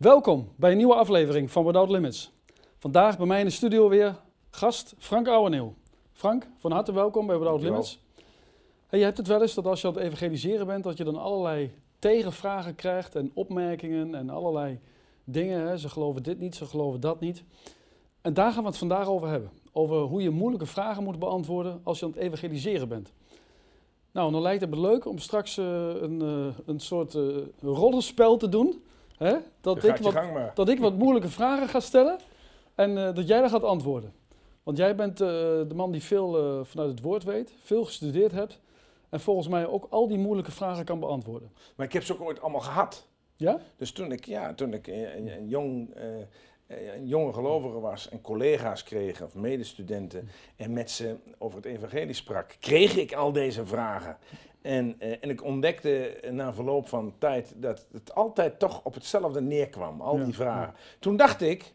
Welkom bij een nieuwe aflevering van Without Limits. Vandaag bij mij in de studio weer gast Frank Ouweneel. Frank, van harte welkom bij Without Dankjewel. Limits. Hey, je hebt het wel eens dat als je aan het evangeliseren bent, dat je dan allerlei tegenvragen krijgt en opmerkingen en allerlei dingen. Hè. Ze geloven dit niet, ze geloven dat niet. En daar gaan we het vandaag over hebben. Over hoe je moeilijke vragen moet beantwoorden als je aan het evangeliseren bent. Nou, dan lijkt het me leuk om straks eh, een, eh, een soort eh, rollenspel te doen. Hè? Dat, ik wat, dat ik wat moeilijke vragen ga stellen en eh, dat jij daar gaat antwoorden. Want jij bent eh, de man die veel eh, vanuit het woord weet, veel gestudeerd hebt en volgens mij ook al die moeilijke vragen kan beantwoorden. Maar ik heb ze ook ooit allemaal gehad. Ja? Dus toen ik, ja, toen ik een, een jong, een jonge gelovige was en collega's kreeg, of medestudenten, en met ze over het evangelie sprak, kreeg ik al deze vragen. En, eh, en ik ontdekte na verloop van tijd dat het altijd toch op hetzelfde neerkwam, al Ja, die vragen. Toen dacht ik,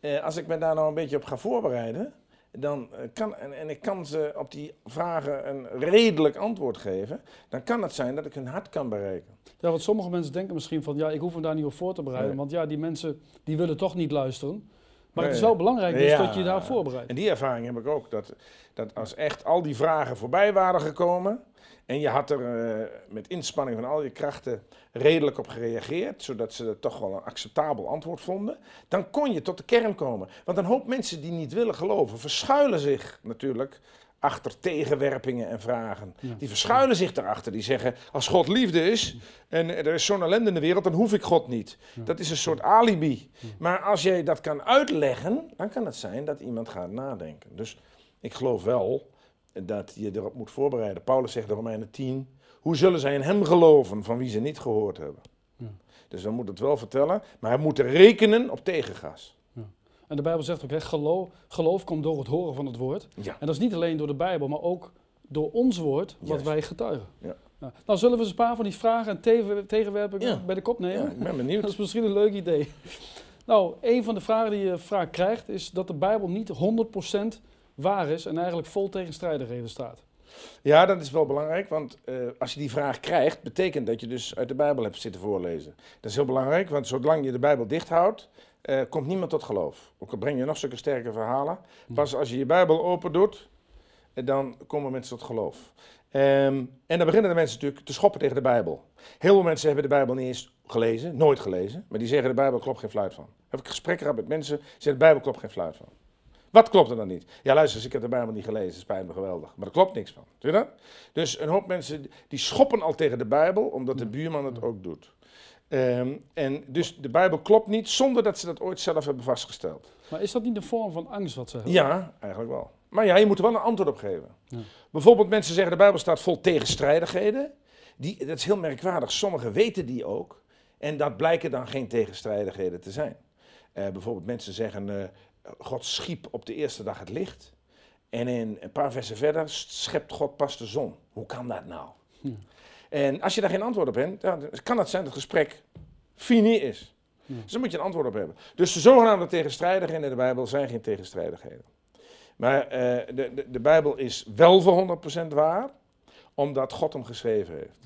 eh, als ik me daar nou een beetje op ga voorbereiden, dan eh, kan, en, en ik kan ze op die vragen een redelijk antwoord geven, dan kan het zijn dat ik hun hart kan bereiken. ja, want sommige mensen denken misschien van ja, ik hoef me daar niet op voor te bereiden, Nee. want ja, die mensen die willen toch niet luisteren. Maar het is wel belangrijk dus Ja. dat je je daar voorbereidt. En die ervaring heb ik ook. Dat, dat als echt al die vragen voorbij waren gekomen. En je had er eh, met inspanning van al je krachten redelijk op gereageerd. Zodat ze het toch wel een acceptabel antwoord vonden. Dan kon je tot de kern komen. Want een hoop mensen die niet willen geloven. verschuilen zich natuurlijk achter tegenwerpingen en vragen. Ja. Die verschuilen zich daarachter. Die zeggen: Als God liefde is. en er is zo'n ellende in de wereld. dan hoef ik God niet. Ja. Dat is een soort alibi. Maar als jij dat kan uitleggen, dan kan het zijn dat iemand gaat nadenken. Dus ik geloof wel dat je erop moet voorbereiden. Paulus zegt in Romeinen 10, hoe zullen zij in hem geloven van wie ze niet gehoord hebben? Ja. Dus we moeten het wel vertellen, maar we moeten rekenen op tegengas. En de Bijbel zegt ook, hè, geloof, geloof komt door het horen van het woord. Ja. En dat is niet alleen door de Bijbel, maar ook door ons woord, wat Juist. wij getuigen. Ja. Nou, zullen we eens een paar van die vragen en tegen- tegenwerpingen Ja. bij de kop nemen? ja, ik ben Dat benieuwd. is misschien een leuk idee. Nou, een van de vragen die je vaak krijgt is dat de Bijbel niet 100% waar is en eigenlijk vol tegenstrijdigheden staat. Ja, dat is wel belangrijk, want eh, als je die vraag krijgt, betekent dat je dus uit de Bijbel hebt zitten voorlezen. Dat is heel belangrijk, want zolang je de Bijbel dicht houdt, eh, komt niemand tot geloof. Ook al breng je nog zulke sterke verhalen, pas als je je Bijbel open doet, eh, dan komen mensen tot geloof. Ehm, en dan beginnen de mensen natuurlijk te schoppen tegen de Bijbel. Heel veel mensen hebben de Bijbel niet eens gelezen, nooit gelezen, maar die zeggen de Bijbel klopt geen fluit van. Heb ik gesprekken gehad met mensen, die zeggen de Bijbel klopt geen fluit van. Wat klopt er dan niet? Ja, luister eens, ik heb de Bijbel niet gelezen, spijt me geweldig. Maar er klopt niks van. Zie je dat? Dus een hoop mensen die schoppen al tegen de Bijbel, omdat de buurman het ook doet. Ehm, en dus de Bijbel klopt niet zonder dat ze dat ooit zelf hebben vastgesteld. Maar is dat niet een vorm van angst wat ze hebben? Ja, eigenlijk wel. Maar ja, je moet er wel een antwoord op geven. Ja. Bijvoorbeeld mensen zeggen de Bijbel staat vol tegenstrijdigheden. Die, dat is heel merkwaardig. Sommigen weten die ook. En dat blijken dan geen tegenstrijdigheden te zijn. Eh, bijvoorbeeld mensen zeggen, eh, God schiep op de eerste dag het licht. En in een paar versen verder schept God pas de zon. Hoe kan dat nou? Ja. En als je daar geen antwoord op hebt, dan kan het zijn dat het gesprek fini is. Ja. Dus daar moet je een antwoord op hebben. Dus de zogenaamde tegenstrijdigheden in de Bijbel zijn geen tegenstrijdigheden. Maar eh, de, de, de Bijbel is wel voor 100% waar, omdat God hem geschreven heeft.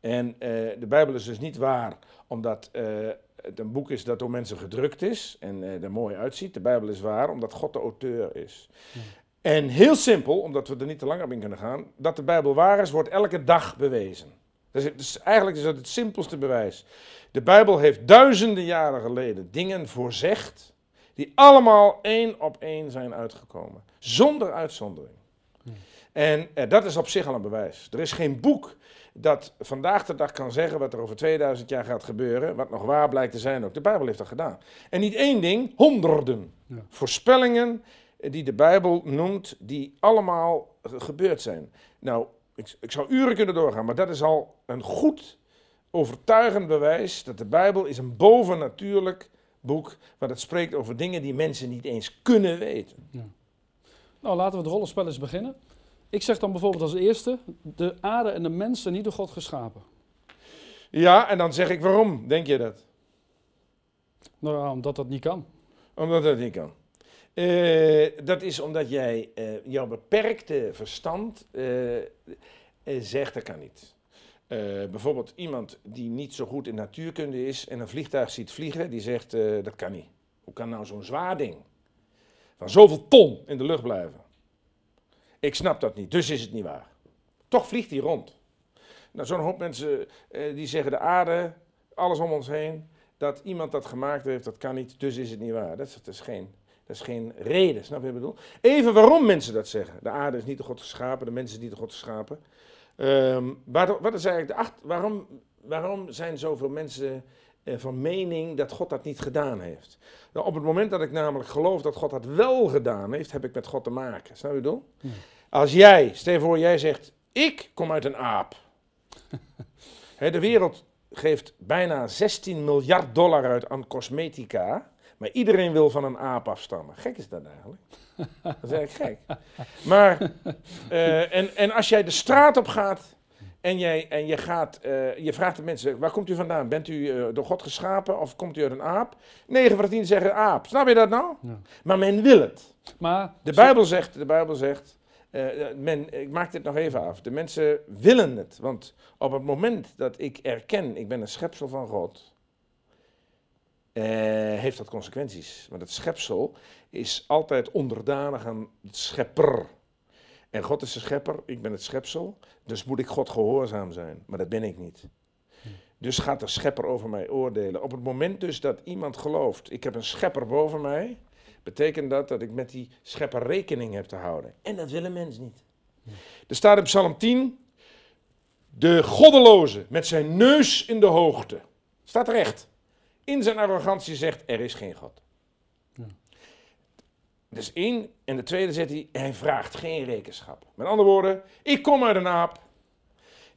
En eh, de Bijbel is dus niet waar omdat eh, het een boek is dat door mensen gedrukt is en eh, er mooi uitziet. De Bijbel is waar omdat God de auteur is. Ja. En heel simpel, omdat we er niet te lang op in kunnen gaan, dat de Bijbel waar is, wordt elke dag bewezen. Dus, het is, eigenlijk is dat het simpelste bewijs. De Bijbel heeft duizenden jaren geleden dingen voorzegd die allemaal één op één zijn uitgekomen. Zonder uitzondering. Ja. En eh, dat is op zich al een bewijs. Er is geen boek dat vandaag de dag kan zeggen wat er over 2000 jaar gaat gebeuren, wat nog waar blijkt te zijn ook. De Bijbel heeft dat gedaan. En niet één ding, honderden Ja. voorspellingen die de Bijbel noemt, die allemaal ge- gebeurd zijn. Nou, ik, ik zou uren kunnen doorgaan, maar dat is al een goed overtuigend bewijs dat de Bijbel is een bovennatuurlijk boek, waar het spreekt over dingen die mensen niet eens kunnen weten. Nou, laten we het rollenspel eens beginnen. Ik zeg dan bijvoorbeeld als eerste, de aarde en de mens zijn niet door God geschapen. Ja, en dan zeg ik waarom, denk je dat? Nou, omdat dat niet kan. Omdat dat niet kan. Eh, dat is omdat jij eh, jouw beperkte verstand eh, zegt dat kan niet. Bijvoorbeeld iemand die niet zo goed in natuurkunde is en een vliegtuig ziet vliegen, die zegt dat kan niet. Hoe kan nou zo'n zwaar ding van zoveel ton in de lucht blijven? Ik snap dat niet, dus is het niet waar. Toch vliegt hij rond. Nou, zo'n hoop mensen eh, die zeggen de aarde, alles om ons heen, dat iemand dat gemaakt heeft, dat kan niet, dus is het niet waar. Dat is, geen, dat is geen reden, snap je wat ik bedoel? Even waarom mensen dat zeggen. De aarde is niet de God geschapen, de mensen is niet de God geschapen. Ehm, wat, wat is eigenlijk de acht, waarom, waarom zijn zoveel mensen van mening dat God dat niet gedaan heeft? Nou, op het moment dat ik namelijk geloof dat God dat wel gedaan heeft, heb ik met God te maken. Snap je? Ja. Als jij, stel je voor, jij zegt, ik kom uit een aap. De wereld geeft bijna 16 miljard dollar uit aan cosmetica. Maar iedereen wil van een aap afstammen. Gek is dat eigenlijk. Dat is eigenlijk gek. Maar, eh, en, en als jij de straat op gaat en, jij, en je, gaat, eh, je vraagt de mensen, waar komt u vandaan? Bent u eh, door God geschapen of komt u uit een aap? 9 van de 10 zeggen aap. Snap je dat nou? Ja. Maar men wil het. Maar De Bijbel zegt, de Bijbel zegt eh, men, ik maak dit nog even af. De mensen willen het. Want op het moment dat ik erken, ik ben een schepsel van God, heeft dat consequenties. Want het schepsel is altijd onderdanig aan het schepper. En God is de schepper, ik ben het schepsel. Dus moet ik God gehoorzaam zijn. Maar dat ben ik niet. Dus gaat de schepper over mij oordelen. Op het moment dus dat iemand gelooft, ik heb een schepper boven mij, betekent dat dat ik met die schepper rekening heb te houden. En dat wil een mens niet. Er staat in Psalm 10, de goddeloze met zijn neus in de hoogte, staat recht, in zijn arrogantie zegt, er is geen God. Is één. En de tweede zegt hij, hij vraagt geen rekenschap. Met andere woorden, ik kom uit een aap.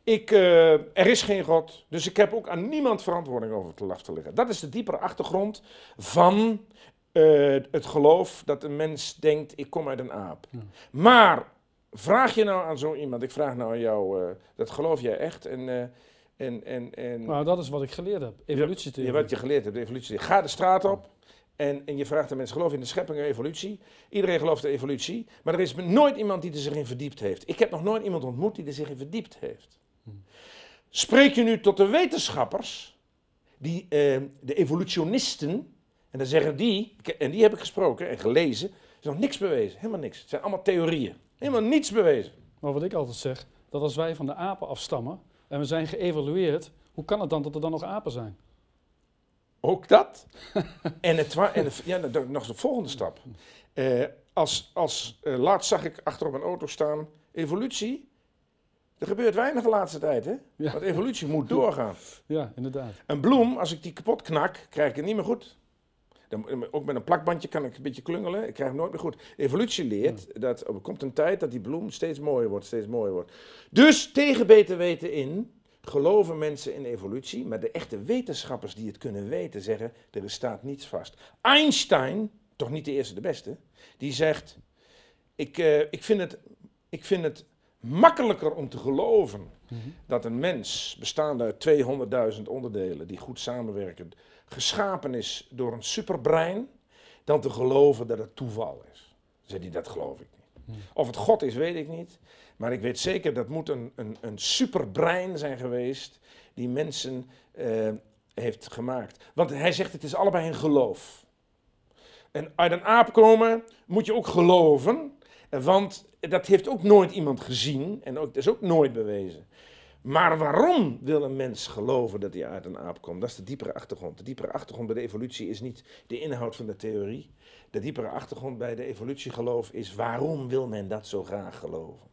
Ik, eh, er is geen God, dus ik heb ook aan niemand verantwoording over te af te leggen. Dat is de diepere achtergrond van eh, het geloof dat een mens denkt, ik kom uit een aap. Ja. Maar vraag je nou aan zo iemand, ik vraag nou aan jou, eh, dat geloof jij echt? En, en, en, en nou, dat is wat ik geleerd heb. Evolutietheorie. ja, wat je geleerd hebt, de evolutie. Ga de straat op en, en je vraagt de mensen, geloof in de schepping en evolutie? Iedereen gelooft in evolutie, maar er is nooit iemand die er zich in verdiept heeft. Ik heb nog nooit iemand ontmoet die er zich in verdiept heeft. Spreek je nu tot de wetenschappers, die, eh, de evolutionisten, en dan zeggen die, en die heb ik gesproken en gelezen, er is nog niks bewezen, helemaal niks. Het zijn allemaal theorieën, helemaal niets bewezen. Maar wat ik altijd zeg, dat als wij van de apen afstammen en we zijn geëvalueerd, hoe kan het dan dat er dan nog apen zijn? Ook dat. en het, en het- ja, nog de volgende stap. Eh, als, als, eh, laatst zag ik achter op een auto staan, evolutie. Er gebeurt weinig de laatste tijd, hè? Ja. Want evolutie moet doorgaan. Ja, inderdaad. Een bloem, als ik die kapot knak, krijg ik het niet meer goed. Dan, ook met een plakbandje kan ik een beetje klungelen, ik krijg hem nooit meer goed. Evolutie leert dat er komt een tijd dat die bloem steeds mooier wordt, steeds mooier wordt. Dus tegen beter weten in, geloven mensen in evolutie, maar de echte wetenschappers die het kunnen weten zeggen, er staat niets vast. Einstein, toch niet de eerste de beste, die zegt, ik, eh, ik, vind, het, ik vind het makkelijker om te geloven dat een mens, bestaande uit 200.000 onderdelen die goed samenwerken, geschapen is door een superbrein, dan te geloven dat het toeval is. Zegt hij, dat geloof ik niet. Of het God is, weet ik niet. Maar ik weet zeker, dat moet een, een, een superbrein zijn geweest die mensen eh, heeft gemaakt. Want hij zegt, het is allebei een geloof. En uit een aap komen moet je ook geloven, want dat heeft ook nooit iemand gezien en ook, dat is ook nooit bewezen. Maar waarom wil een mens geloven dat hij uit een aap komt? Dat is de diepere achtergrond. De diepere achtergrond bij de evolutie is niet de inhoud van de theorie. De diepere achtergrond bij de evolutiegeloof is waarom wil men dat zo graag geloven?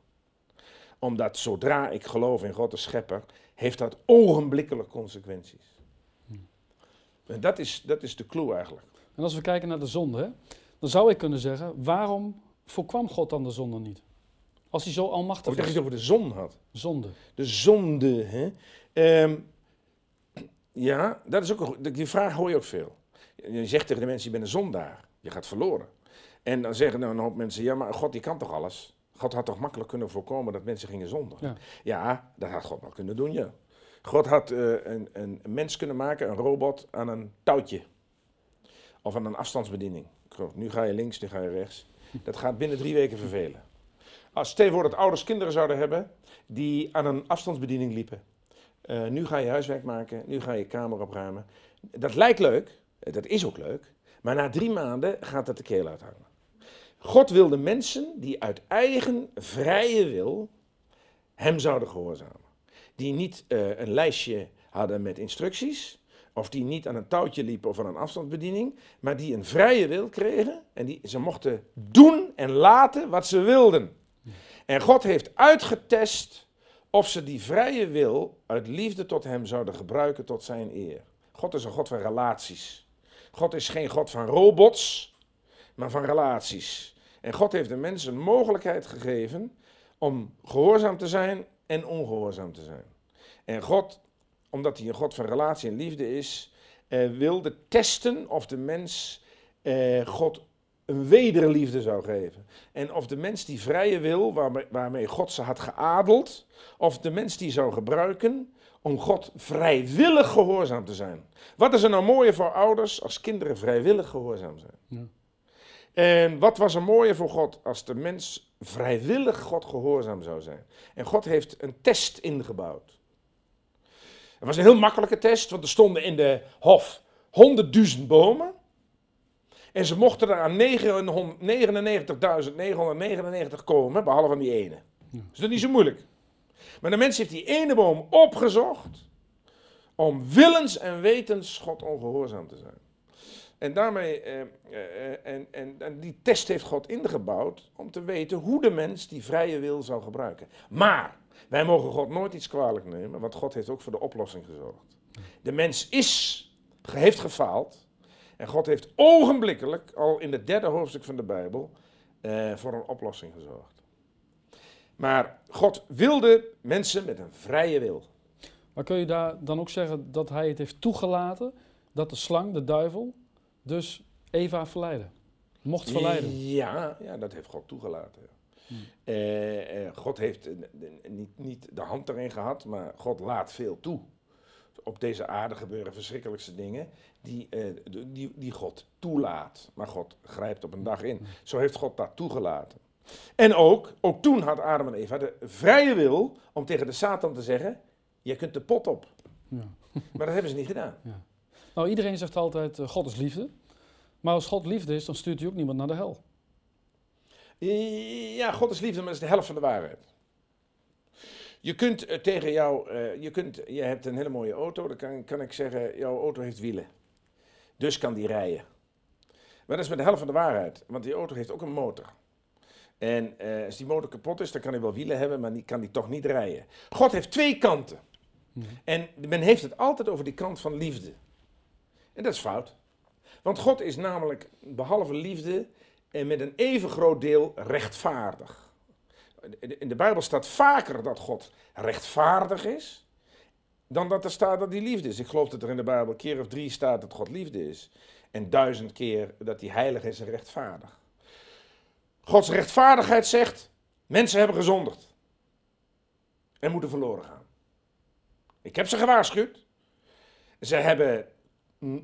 Omdat zodra ik geloof in God de schepper, heeft dat ogenblikkelijk consequenties. En dat is, dat is de clue eigenlijk. En als we kijken naar de zonde, hè, dan zou ik kunnen zeggen, waarom voorkwam God dan de zonde niet? Als hij zo almachtig dat je is. het over de zon had. Zonde. De zonde. Hè? Ehm, ja, dat is ook een, die vraag hoor je ook veel. Je zegt tegen de mensen, je bent een zondaar. Je gaat verloren. En dan zeggen dan een hoop mensen, ja, maar God die kan toch alles? God had toch makkelijk kunnen voorkomen dat mensen gingen zondigen? Ja. Ja, dat had God wel kunnen doen, ja. God had eh, een, een mens kunnen maken, een robot, aan een touwtje. Of aan een afstandsbediening. Nu ga je links, nu ga je rechts. Dat gaat binnen drie weken vervelen. Als dat ouders kinderen zouden hebben die aan een afstandsbediening liepen. eh, nu ga je huiswerk maken, nu ga je kamer opruimen. Dat lijkt leuk, eh, dat is ook leuk, maar na drie maanden gaat het de keel uithangen. God wilde mensen die uit eigen vrije wil hem zouden gehoorzamen. Die niet eh, een lijstje hadden met instructies, of die niet aan een touwtje liepen of aan een afstandsbediening, maar die een vrije wil kregen en die ze mochten doen en laten wat ze wilden. En God heeft uitgetest of ze die vrije wil uit liefde tot hem zouden gebruiken tot zijn eer. God is een God van relaties. God is geen God van robots, maar van relaties. En God heeft de mensen een mogelijkheid gegeven om gehoorzaam te zijn en ongehoorzaam te zijn. En God, omdat hij een God van relatie en liefde is, eh, wilde testen of de mens eh, God een wederliefde zou geven. En of de mens die vrije wil, waarmee, waarmee God ze had geadeld, of de mens die zou gebruiken om God vrijwillig gehoorzaam te zijn. Wat is er nou mooier voor ouders als kinderen vrijwillig gehoorzaam zijn? Ja. En wat was er mooier voor God als de mens vrijwillig God gehoorzaam zou zijn? En God heeft een test ingebouwd. Het was een heel makkelijke test, want er stonden in de hof honderdduizend bomen. En ze mochten er aan 99.999 komen, behalve aan die ene. Dus dat is niet zo moeilijk. Maar de mens heeft die ene boom opgezocht om willens en wetens God ongehoorzaam te zijn. En daarmee, eh, eh, en, en, en die test heeft God ingebouwd om te weten hoe de mens die vrije wil zou gebruiken. Maar wij mogen God nooit iets kwalijk nemen, want God heeft ook voor de oplossing gezorgd. De mens is, heeft gefaald en God heeft ogenblikkelijk, al in het derde hoofdstuk van de Bijbel, eh, voor een oplossing gezorgd. Maar God wilde mensen met een vrije wil. Maar kun je daar dan ook zeggen dat hij het heeft toegelaten dat de slang, de duivel, dus Eva verleiden? Mocht verleiden? Ja, ja dat heeft God toegelaten. ja. Hmm. Eh, eh, God heeft niet, niet de hand erin gehad, maar God laat veel toe. Op deze aarde gebeuren verschrikkelijkste dingen die, eh, die, die God toelaat. Maar God grijpt op een dag in. Zo heeft God dat toegelaten. En ook, ook toen had Adam en Eva de vrije wil om tegen de Satan te zeggen: Je kunt de pot op. Ja. Maar dat hebben ze niet gedaan. Nou, iedereen zegt altijd, eh, God is liefde. Maar als God liefde is, dan stuurt hij ook niemand naar de hel. Ja, God is liefde, maar dat is de helft van de waarheid. Je kunt eh, tegen jou, eh, je, kunt, je hebt een hele mooie auto, dan kan, kan ik zeggen, jouw auto heeft wielen. Dus kan die rijden. Maar dat is met de helft van de waarheid, want die auto heeft ook een motor. En als die motor kapot is, dan kan hij wel wielen hebben, maar die kan die toch niet rijden. God heeft twee kanten. Mhm. En men heeft het altijd over die kant van liefde. En dat is fout. Want God is namelijk, behalve liefde, en met een even groot deel rechtvaardig. In de Bijbel staat vaker dat God rechtvaardig is, dan dat er staat dat hij liefde is. Ik geloof dat er in de Bijbel keer of drie staat dat God liefde is. En duizend keer dat hij heilig is en rechtvaardig. Gods rechtvaardigheid zegt, mensen hebben gezondigd. En moeten verloren gaan. Ik heb ze gewaarschuwd. Ze hebben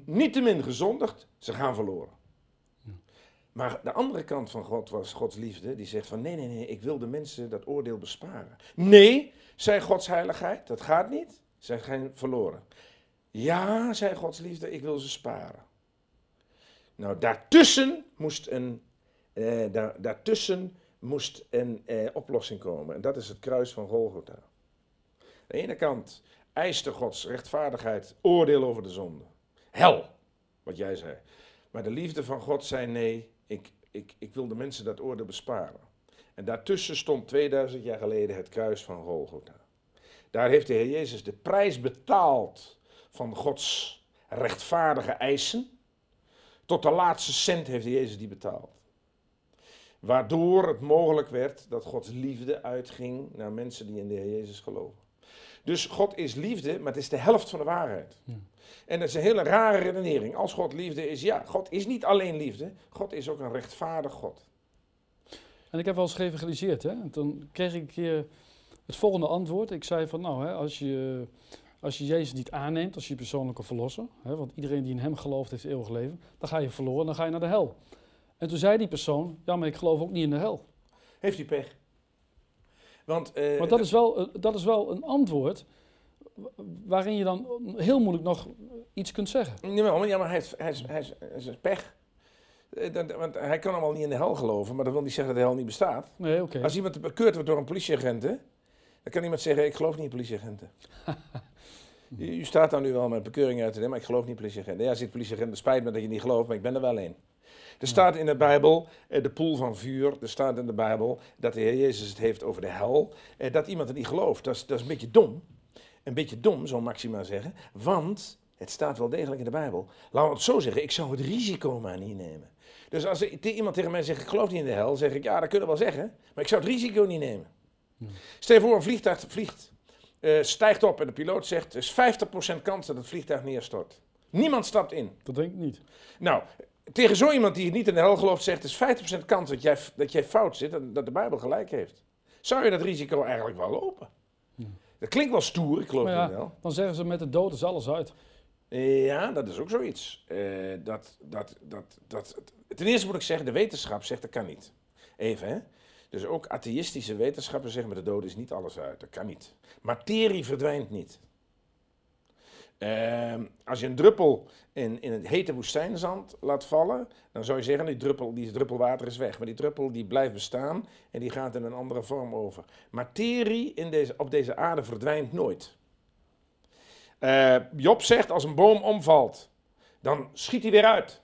niettemin gezondigd, ze gaan verloren. Maar de andere kant van God was Gods liefde, die zegt van nee, nee, nee, ik wil de mensen dat oordeel besparen. Nee, zei Gods heiligheid, dat gaat niet, zij gaan verloren. Ja, zei Gods liefde, ik wil ze sparen. Nou, daartussen moest een, eh, daar, daartussen moest een eh, oplossing komen. En dat is het kruis van Golgotha. Aan de ene kant eiste Gods rechtvaardigheid oordeel over de zonde. Hel, wat jij zei. Maar de liefde van God zei nee, ik, ik, ik wil de mensen dat oordeel besparen. En daartussen stond 2000 jaar geleden het kruis van Golgotha. Daar heeft de Heer Jezus de prijs betaald van Gods rechtvaardige eisen. Tot de laatste cent heeft Jezus die betaald. Waardoor het mogelijk werd dat Gods liefde uitging naar mensen die in de Heer Jezus geloven. Dus God is liefde, maar het is de helft van de waarheid. Ja. En dat is een hele rare redenering. Als God liefde is, ja, God is niet alleen liefde, God is ook een rechtvaardig God. En ik heb wel eens geëvangeliseerd. Hè? En toen kreeg ik een keer het volgende antwoord. Ik zei van, nou, hè, als, je, als je Jezus niet aanneemt als je persoonlijke verlosser, hè, want iedereen die in hem gelooft heeft eeuwig leven, dan ga je verloren, dan ga je naar de hel. En toen zei die persoon, ja, maar ik geloof ook niet in de hel. Heeft u pech? Want, eh, Maar dat is wel, dat is wel een antwoord waarin je dan heel moeilijk nog iets kunt zeggen. Jawel, maar, ja, maar hij is, hij is, hij is, hij is pech. Eh, dat- Want hij kan allemaal niet in de hel geloven, maar dat wil niet zeggen dat de hel niet bestaat. Nee. Als iemand bekeurd wordt door een politieagent, dan kan iemand zeggen, ik geloof niet in politieagenten. U, u staat dan nu wel met bekeuring uit te nemen, maar ik geloof niet in politieagenten. Ja, zit politieagent, het spijt me dat je niet gelooft, maar ik ben er wel een. Er staat in de Bijbel, eh, de poel van vuur, er staat in de Bijbel dat de Heer Jezus het heeft over de hel. Eh, Dat iemand er niet gelooft, dat is, dat is een beetje dom. Een beetje dom, zou Maxima zeggen, want het staat wel degelijk in de Bijbel. Laten we het zo zeggen, ik zou het risico maar niet nemen. Dus als er iemand tegen mij zegt, ik geloof niet in de hel, zeg ik, ja, dat kunnen we wel zeggen, maar ik zou het risico niet nemen. Stel je voor, een vliegtuig vliegt, eh, stijgt op en de piloot zegt, er is 50% kans dat het vliegtuig neerstort. Niemand stapt in. Dat denk ik niet. Nou, tegen zo iemand die niet in de hel gelooft, zegt, er is 50% kans dat jij, dat jij fout zit en dat de Bijbel gelijk heeft. Zou je dat risico eigenlijk wel lopen? Dat klinkt wel stoer, ik geloof ja, hel. dan zeggen ze met de dood is alles uit. Ja, dat is ook zoiets. Eh, dat, dat, dat, dat, ten eerste moet ik zeggen, de wetenschap zegt dat kan niet. Even, hè. Dus ook atheïstische wetenschappers zeggen met de dood is niet alles uit. Dat kan niet. Materie verdwijnt niet. Ehm, als je een druppel in, in het hete woestijnzand laat vallen, dan zou je zeggen, die druppel, die druppel water is weg. Maar die druppel die blijft bestaan en die gaat in een andere vorm over. Materie in deze, op deze aarde verdwijnt nooit. Eh, Job zegt, als een boom omvalt, dan schiet hij weer uit.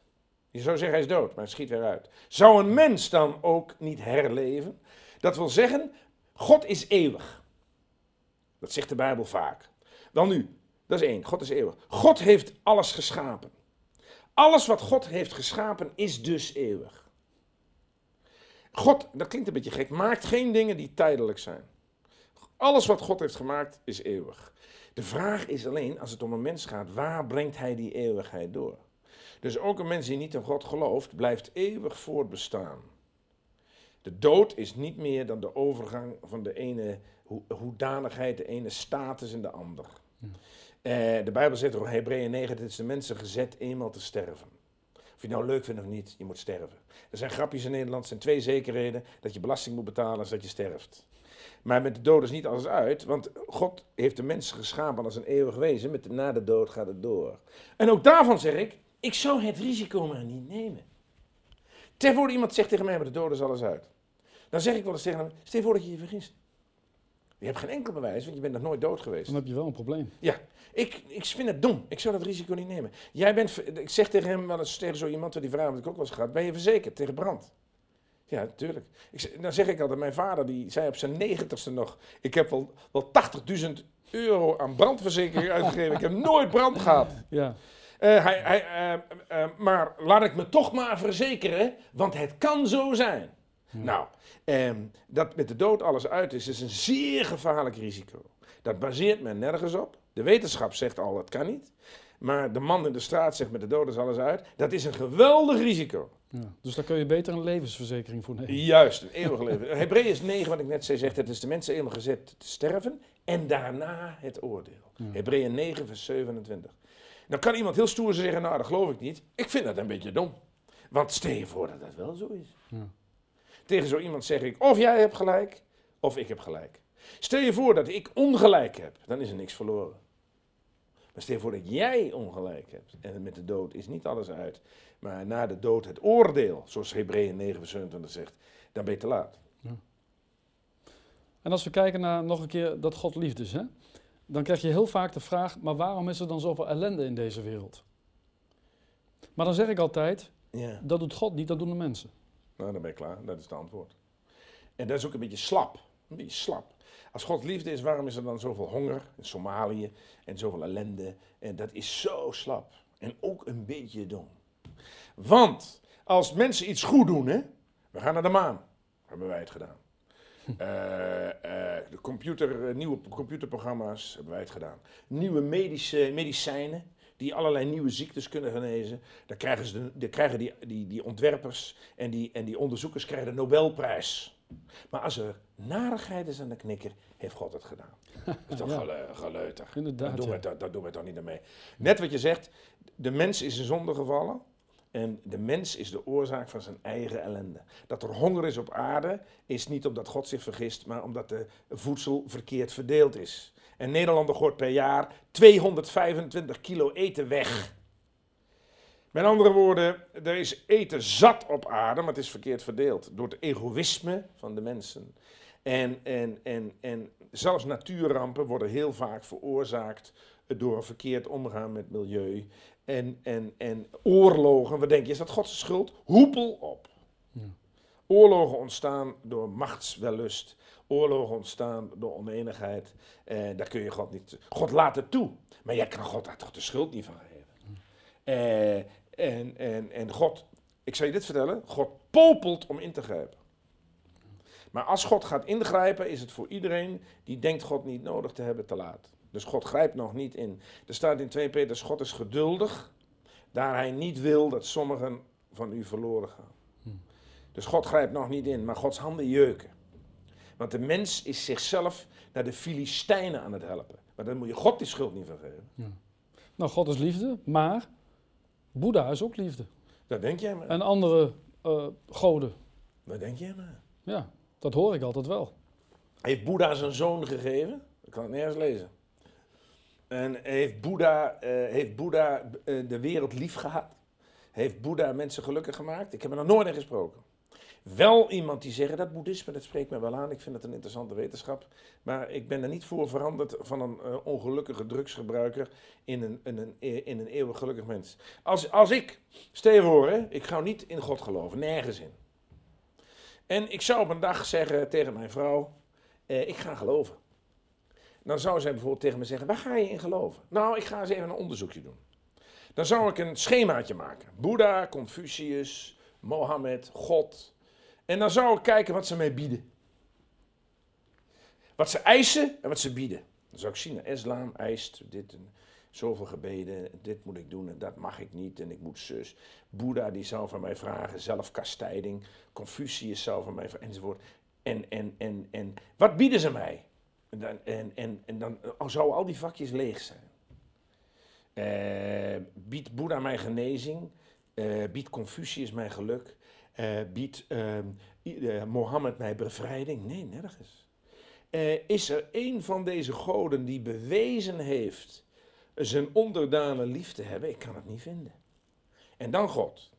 Je zou zeggen, hij is dood, maar hij schiet weer uit. Zou een mens dan ook niet herleven? Dat wil zeggen, God is eeuwig. Dat zegt de Bijbel vaak. Wel nu, dat is één, God is eeuwig. God heeft alles geschapen. Alles wat God heeft geschapen is dus eeuwig. God, dat klinkt een beetje gek, maakt geen dingen die tijdelijk zijn. Alles wat God heeft gemaakt is eeuwig. De vraag is alleen, als het om een mens gaat, waar brengt hij die eeuwigheid door? Dus ook een mens die niet in God gelooft, blijft eeuwig voortbestaan. De dood is niet meer dan de overgang van de ene ho- hoedanigheid, de ene status in de ander. Eh, de Bijbel zegt in Hebreeën 9, het is de mensen gezet eenmaal te sterven. Of je het nou leuk vindt of niet, je moet sterven. Er zijn grapjes in Nederland, er zijn twee zekerheden, dat je belasting moet betalen als dat je sterft. Maar met de dood is niet alles uit, want God heeft de mensen geschapen als een eeuwig wezen. Met na de dood gaat het door. En ook daarvan zeg ik, ik zou het risico maar niet nemen. Ter voor iemand zegt tegen mij, met de dood is alles uit. Dan zeg ik wel eens tegen hem, stel voor dat je je vergist. Je hebt geen enkel bewijs, want je bent nog nooit dood geweest. Dan heb je wel een probleem. Ja, ik, ik vind het dom. Ik zou dat risico niet nemen. Jij bent, ik zeg tegen hem wel eens, tegen zo iemand, die vraag heb ik ook wel eens gehad, ben je verzekerd tegen brand? Ja, natuurlijk. Zeg- dan zeg ik altijd, mijn vader die zei op zijn negentigste nog, ik heb wel, wel 80.000 euro aan brandverzekering uitgegeven. ik heb nooit brand gehad. Ja, Eh, hij, hij, eh, eh, maar laat ik me toch maar verzekeren, want het kan zo zijn. Nou, ehm, dat met de dood alles uit is, is een zeer gevaarlijk risico. Dat baseert men nergens op. De wetenschap zegt al, dat kan niet. Maar de man in de straat zegt met de dood is alles uit. Dat is een geweldig risico. ja. Dus daar kun je beter een levensverzekering voor nemen. Juist, een eeuwig leven. Hebreeën 9, wat ik net zei, zegt het is de mensen eenmaal gezet te sterven en daarna het oordeel. Hebreeën 9, vers 27. Dan kan iemand heel stoer zeggen, nou dat geloof ik niet. Ik vind dat een beetje dom. Want stel je voor dat dat wel zo is. Ja. Tegen zo iemand zeg ik, of jij hebt gelijk, of ik heb gelijk. Stel je voor dat ik ongelijk heb, dan is er niks verloren. Maar stel je voor dat jij ongelijk hebt. En met de dood is niet alles uit. Maar na de dood het oordeel, zoals Hebreeën 9, vers 27 zegt, dan ben je te laat. En als we kijken naar nog een keer dat God liefde is, hè? dan krijg je heel vaak de vraag, maar waarom is er dan zoveel ellende in deze wereld? Maar dan zeg ik altijd, Ja. dat doet God niet, dat doen de mensen. Nou, dan ben ik klaar. Dat is het antwoord. En dat is ook een beetje slap. Een beetje slap. Als God liefde is, waarom is er dan zoveel honger in Somalië en zoveel ellende? En dat is zo slap. En ook een beetje dom. Want als mensen iets goed doen, hè, we gaan naar de maan, hebben wij het gedaan. Eh, eh, de computer, eh, nieuwe computerprogramma's hebben wij het gedaan. Nieuwe medische, medicijnen die allerlei nieuwe ziektes kunnen genezen. Daar krijgen, ze de, krijgen die, die, die ontwerpers en die, en die onderzoekers krijgen de Nobelprijs. Maar als er narigheid is aan de knikker, heeft God het gedaan. Dat is toch Ja. gele- geleuter. Inderdaad, Daar doen, ja. we, dat, doen we toch niet mee. Net wat je zegt, de mens is in zonde gevallen. En de mens is de oorzaak van zijn eigen ellende. Dat er honger is op aarde is niet omdat God zich vergist, maar omdat de voedsel verkeerd verdeeld is. En Nederlander gooit per jaar 225 kilo eten weg. Met andere woorden, er is eten zat op aarde, maar het is verkeerd verdeeld. Door het egoïsme van de mensen. En, en, en, en zelfs natuurrampen worden heel vaak veroorzaakt door een verkeerd omgaan met milieu. En, en, en oorlogen, wat denk je, is dat Gods schuld? Hoepel op. Oorlogen ontstaan door machtswellust. Oorlogen ontstaan door oneenigheid. Eh, daar kun je God niet. God laat het toe. Maar jij kan God daar toch de schuld niet van geven. Eh, en, en, en God, ik zal je dit vertellen: God popelt om in te grijpen. Maar als God gaat ingrijpen, is het voor iedereen die denkt God niet nodig te hebben te laat. Dus God grijpt nog niet in. Er staat in 2 Petrus, God is geduldig, daar hij niet wil dat sommigen van u verloren gaan. Dus God grijpt nog niet in, maar Gods handen jeuken. Want de mens is zichzelf naar de Filistijnen aan het helpen. Maar dan moet je God die schuld niet vergeven. Ja. Nou, God is liefde, maar Boeddha is ook liefde. Dat denk jij maar. En andere uh, goden. Dat denk jij maar. Ja, dat hoor ik altijd wel. Heeft Boeddha zijn zoon gegeven? Ik kan het nergens lezen. En heeft Boeddha, uh, heeft Boeddha uh, de wereld lief gehad? Heeft Boeddha mensen gelukkig gemaakt? Ik heb er nog nooit in gesproken. Wel iemand die zegt dat boeddhisme, dat spreekt me wel aan. Ik vind het een interessante wetenschap. Maar ik ben er niet voor veranderd van een uh, ongelukkige drugsgebruiker in een, in, een, in een eeuwig gelukkig mens. Als, als ik, stel je ik ga niet in God geloven, nergens in. En ik zou op een dag zeggen tegen mijn vrouw, eh, ik ga geloven. Dan zou zij bijvoorbeeld tegen me zeggen, waar ga je in geloven? Nou, ik ga eens even een onderzoekje doen. Dan zou ik een schemaatje maken. Boeddha, Confucius, Mohammed, God. En dan zou ik kijken wat ze mij bieden. Wat ze eisen en wat ze bieden. Dan zou ik zien, islam eist dit en zoveel gebeden, dit moet ik doen en dat mag ik niet en ik moet zus. Boeddha die zou van mij vragen, zelfkastijding. Confucius zou van mij vragen, enzovoort. En, en, en, en wat bieden ze mij? En dan, en, en, en dan zouden al die vakjes leeg zijn. Uh, biedt Boeddha mij genezing? Uh, biedt Confucius mij geluk? Uh, biedt uh, Mohammed mij bevrijding? Nee, nergens. Is er een van deze goden die bewezen heeft zijn onderdanen lief te hebben? Ik kan het niet vinden. En dan God.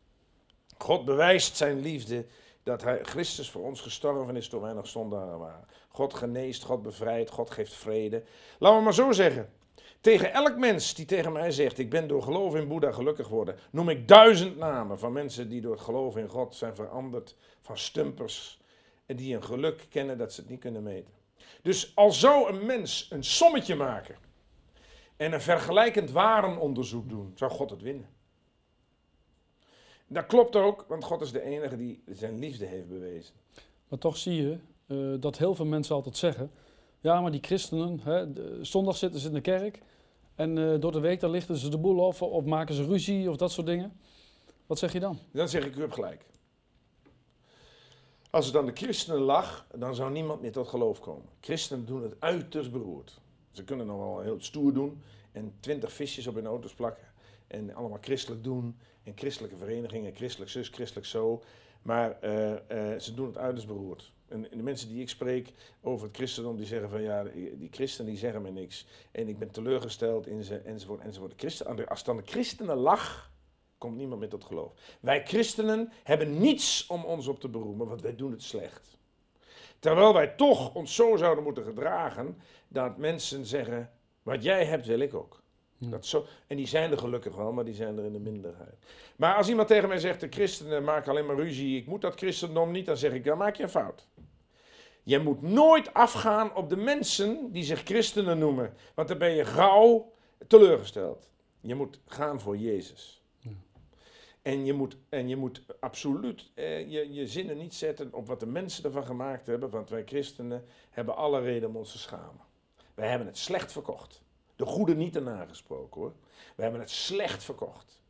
God bewijst zijn liefde dat hij, Christus voor ons gestorven is toen wij nog zondaren waren. God geneest, God bevrijdt, God geeft vrede. Laten we maar zo zeggen. Tegen elk mens die tegen mij zegt, ik ben door geloof in Boeddha gelukkig geworden, noem ik duizend namen van mensen die door geloof in God zijn veranderd, van stumpers, en die een geluk kennen dat ze het niet kunnen meten. Dus al zou een mens een sommetje maken en een vergelijkend warenonderzoek doen, zou God het winnen. Dat klopt ook, want God is de enige die zijn liefde heeft bewezen. Maar toch zie je uh, dat heel veel mensen altijd zeggen, ja, maar die christenen, hè, zondag zitten ze in de kerk en uh, door de week dan lichten ze de boel of, of maken ze ruzie of dat soort dingen. Wat zeg je dan? Dan zeg ik, u hebt gelijk. Als het aan de christenen lag, dan zou niemand meer tot geloof komen. Christenen doen het uiterst beroerd. Ze kunnen nog wel heel stoer doen en twintig visjes op hun auto's plakken. En allemaal christelijk doen. En christelijke verenigingen, christelijk zus, christelijk zo. Maar uh, uh, ze doen het uiterst beroerd. En, de mensen die ik spreek over het christendom, die zeggen van ja, die christenen die zeggen me niks. En ik ben teleurgesteld in ze, enzovoort, enzovoort. Christen, als het aan de christenen lag, komt niemand meer tot geloof. Wij christenen hebben niets om ons op te beroemen, want wij doen het slecht. Terwijl wij toch ons zo zouden moeten gedragen, dat mensen zeggen, wat jij hebt wil ik ook. Dat zo, en die zijn er gelukkig wel, maar die zijn er in de minderheid. Maar als iemand tegen mij zegt, de christenen maken alleen maar ruzie, ik moet dat christendom niet, dan zeg ik, dan maak je een fout. Je moet nooit afgaan op de mensen die zich christenen noemen, want dan ben je gauw teleurgesteld. Je moet gaan voor Jezus. En je moet, en je moet absoluut eh, je, je zinnen niet zetten op wat de mensen ervan gemaakt hebben, want wij christenen hebben alle reden om ons te schamen. Wij hebben het slecht verkocht. De goede niet erna gesproken hoor. We hebben het slecht verkocht.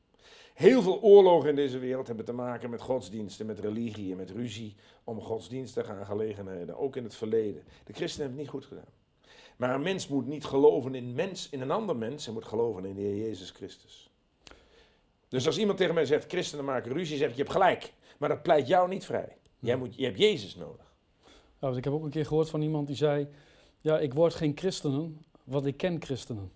Heel veel oorlogen in deze wereld hebben te maken met godsdiensten, met religie en met ruzie om godsdienstige aangelegenheden, ook in het verleden. De christenen hebben het niet goed gedaan. Maar een mens moet niet geloven in, mens, in een ander mens, hij moet geloven in de Heer Jezus Christus. Dus als iemand tegen mij zegt, christenen maken ruzie, zeg ik, je hebt gelijk. Maar dat pleit jou niet vrij. Jij moet, je hebt Jezus nodig. Ja, want ik heb ook een keer gehoord van iemand die zei, ja, ik word geen christenen, want ik ken christenen.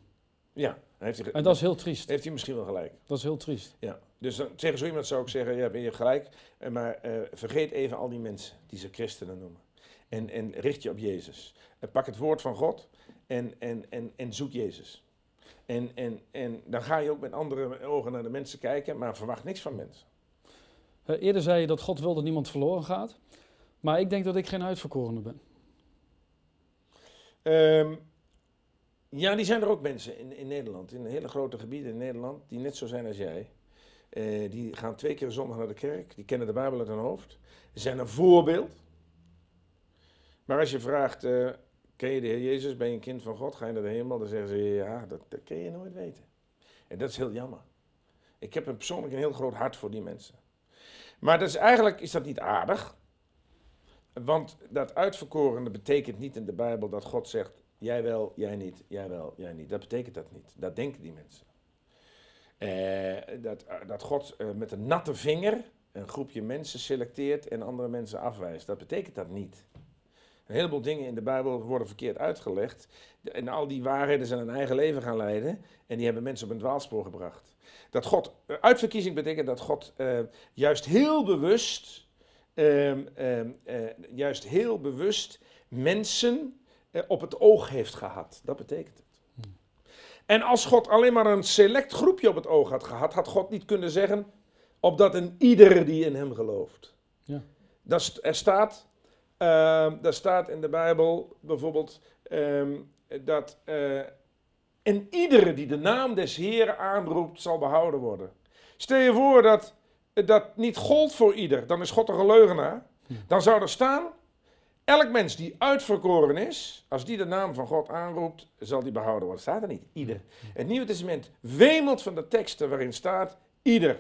Ja, heeft hij, En dat is heel triest. heeft hij misschien wel gelijk. Dat is heel triest. Ja. Dus dan, tegen zo iemand zou ik zeggen, ja, ben je gelijk. Eh, Maar eh, vergeet even al die mensen die ze christenen noemen. En, en richt je op Jezus. En pak het woord van God en, en, en, en zoek Jezus. En, en, en dan ga je ook met andere ogen naar de mensen kijken, maar verwacht niks van mensen. Eh, Eerder zei je dat God wil dat niemand verloren gaat. Maar ik denk dat ik geen uitverkorene ben. Ehm, ja, die zijn er ook mensen in, in Nederland, in hele grote gebieden in Nederland, die net zo zijn als jij. Eh, die gaan twee keer zondag naar de kerk, die kennen de Bijbel uit hun hoofd. Zijn een voorbeeld. Maar als je vraagt, eh, ken je de Heer Jezus, ben je een kind van God, ga je naar de hemel? Dan zeggen ze, ja, dat, dat kun je nooit weten. En dat is heel jammer. Ik heb een persoonlijk een heel groot hart voor die mensen. Maar dat is, eigenlijk is dat niet aardig. Want dat uitverkorene betekent niet in de Bijbel dat God zegt, jij wel, jij niet, jij wel, jij niet. Dat betekent dat niet. Dat denken die mensen. Eh, dat, dat God eh, met een natte vinger een groepje mensen selecteert en andere mensen afwijst. Dat betekent dat niet. Een heleboel dingen in de Bijbel worden verkeerd uitgelegd. En al die waarheden zijn een eigen leven gaan leiden. En die hebben mensen op een dwaalspoor gebracht. Dat God, eh, uitverkiezing betekent dat God eh, juist heel bewust, ehm, ehm, eh, juist heel bewust mensen eh, op het oog heeft gehad. Dat betekent het. En als God alleen maar een select groepje op het oog had gehad, had God niet kunnen zeggen, opdat een ieder die in hem gelooft. Ja. Dat er staat, ehm, daar staat in de Bijbel bijvoorbeeld ehm, dat eh, en iedere die de naam des Heeren aanroept, zal behouden worden. Stel je voor dat dat niet gold voor ieder, dan is God een leugenaar. Dan zou er staan, elk mens die uitverkoren is, als die de naam van God aanroept, zal die behouden worden. Staat er niet, ieder. Het Nieuwe Testament wemelt van de teksten waarin staat, ieder.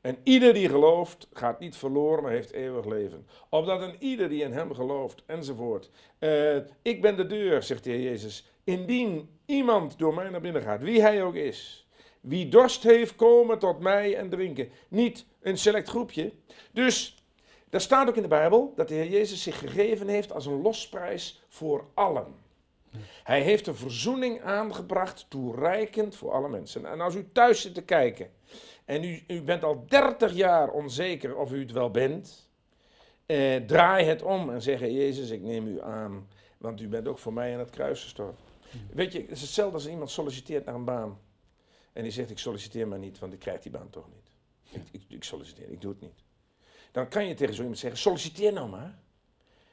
En ieder die gelooft, gaat niet verloren, maar heeft eeuwig leven. Opdat een ieder die in hem gelooft, enzovoort. Eh, ik ben de deur, zegt de Heer Jezus. Indien iemand door mij naar binnen gaat, wie hij ook is. Wie dorst heeft, komen tot mij en drinken. Niet een select groepje. Dus, daar staat ook in de Bijbel dat de Heer Jezus zich gegeven heeft als een losprijs voor allen. Hij heeft een verzoening aangebracht, toereikend voor alle mensen. En als u thuis zit te kijken en u, bent al 30 jaar onzeker of u het wel bent, eh, draai het om en zeg: Jezus, ik neem u aan, want u bent ook voor mij aan het kruis gestorven. Weet je, het is hetzelfde als iemand solliciteert naar een baan. En die zegt: Ik solliciteer maar niet, want ik krijg die baan toch niet. Ik, ik, ik solliciteer, ik doe het niet. Dan kan je tegen zo iemand zeggen: Solliciteer nou maar.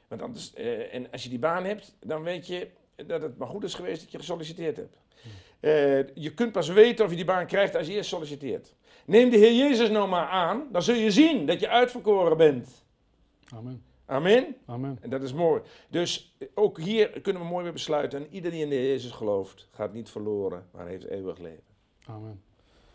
Want anders, eh, en als je die baan hebt, dan weet je dat het maar goed is geweest dat je gesolliciteerd hebt. Eh, je kunt pas weten of je die baan krijgt als je eerst solliciteert. Neem de Heer Jezus nou maar aan, dan zul je zien dat je uitverkoren bent. Amen. Amen. Amen. En dat is mooi. Dus eh, ook hier kunnen we mooi weer besluiten. En ieder die in de Heer Jezus gelooft, gaat niet verloren, maar heeft eeuwig leven. Amen.